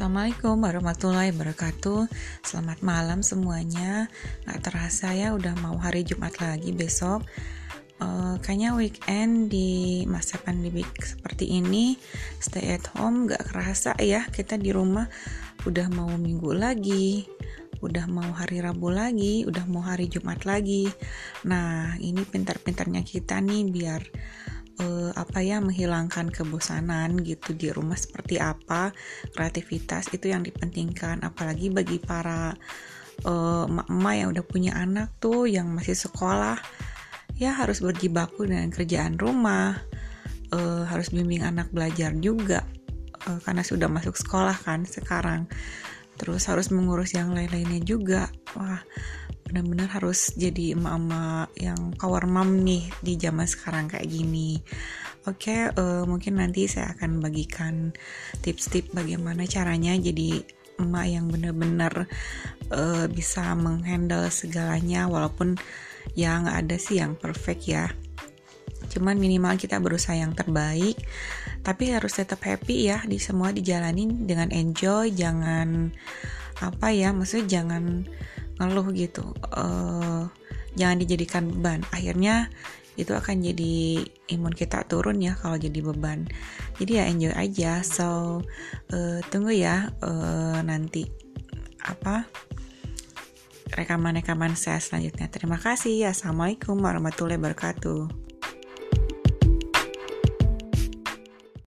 Assalamualaikum warahmatullahi wabarakatuh. Selamat malam semuanya. Gak terasa ya udah mau hari Jumat lagi besok. Uh, Kayaknya weekend di masa pandemi seperti ini Stay at home gak kerasa ya Kita di rumah udah mau minggu lagi Udah mau hari Rabu lagi Udah mau hari Jumat lagi. Nah ini pintar-pintarnya kita nih biar uh, apa ya menghilangkan kebosanan gitu di rumah seperti apa kreativitas itu yang dipentingkan. Apalagi bagi para uh, emak-emak yang udah punya anak tuh yang masih sekolah ya harus berjibaku dengan kerjaan rumah uh, harus bimbing anak belajar juga uh, karena sudah masuk sekolah kan sekarang. Terus harus mengurus yang lain-lainnya juga. Wah benar-benar harus jadi emak-emak yang power mom nih di zaman sekarang kayak gini. Oke, okay, uh, eh, mungkin nanti saya akan bagikan tips-tips bagaimana caranya jadi emak yang benar-benar uh, bisa menghandle segalanya walaupun ya nggak ada sih yang perfect ya. Cuman minimal kita berusaha yang terbaik, tapi harus tetap happy ya di semua dijalanin dengan enjoy, jangan apa ya, maksudnya jangan ngeluh gitu uh, jangan dijadikan beban. Akhirnya itu akan jadi imun kita turun ya kalau jadi beban. Jadi ya enjoy aja. So uh, tunggu ya uh, nanti apa rekaman-rekaman saya selanjutnya. Terima kasih. Assalamualaikum warahmatullahi wabarakatuh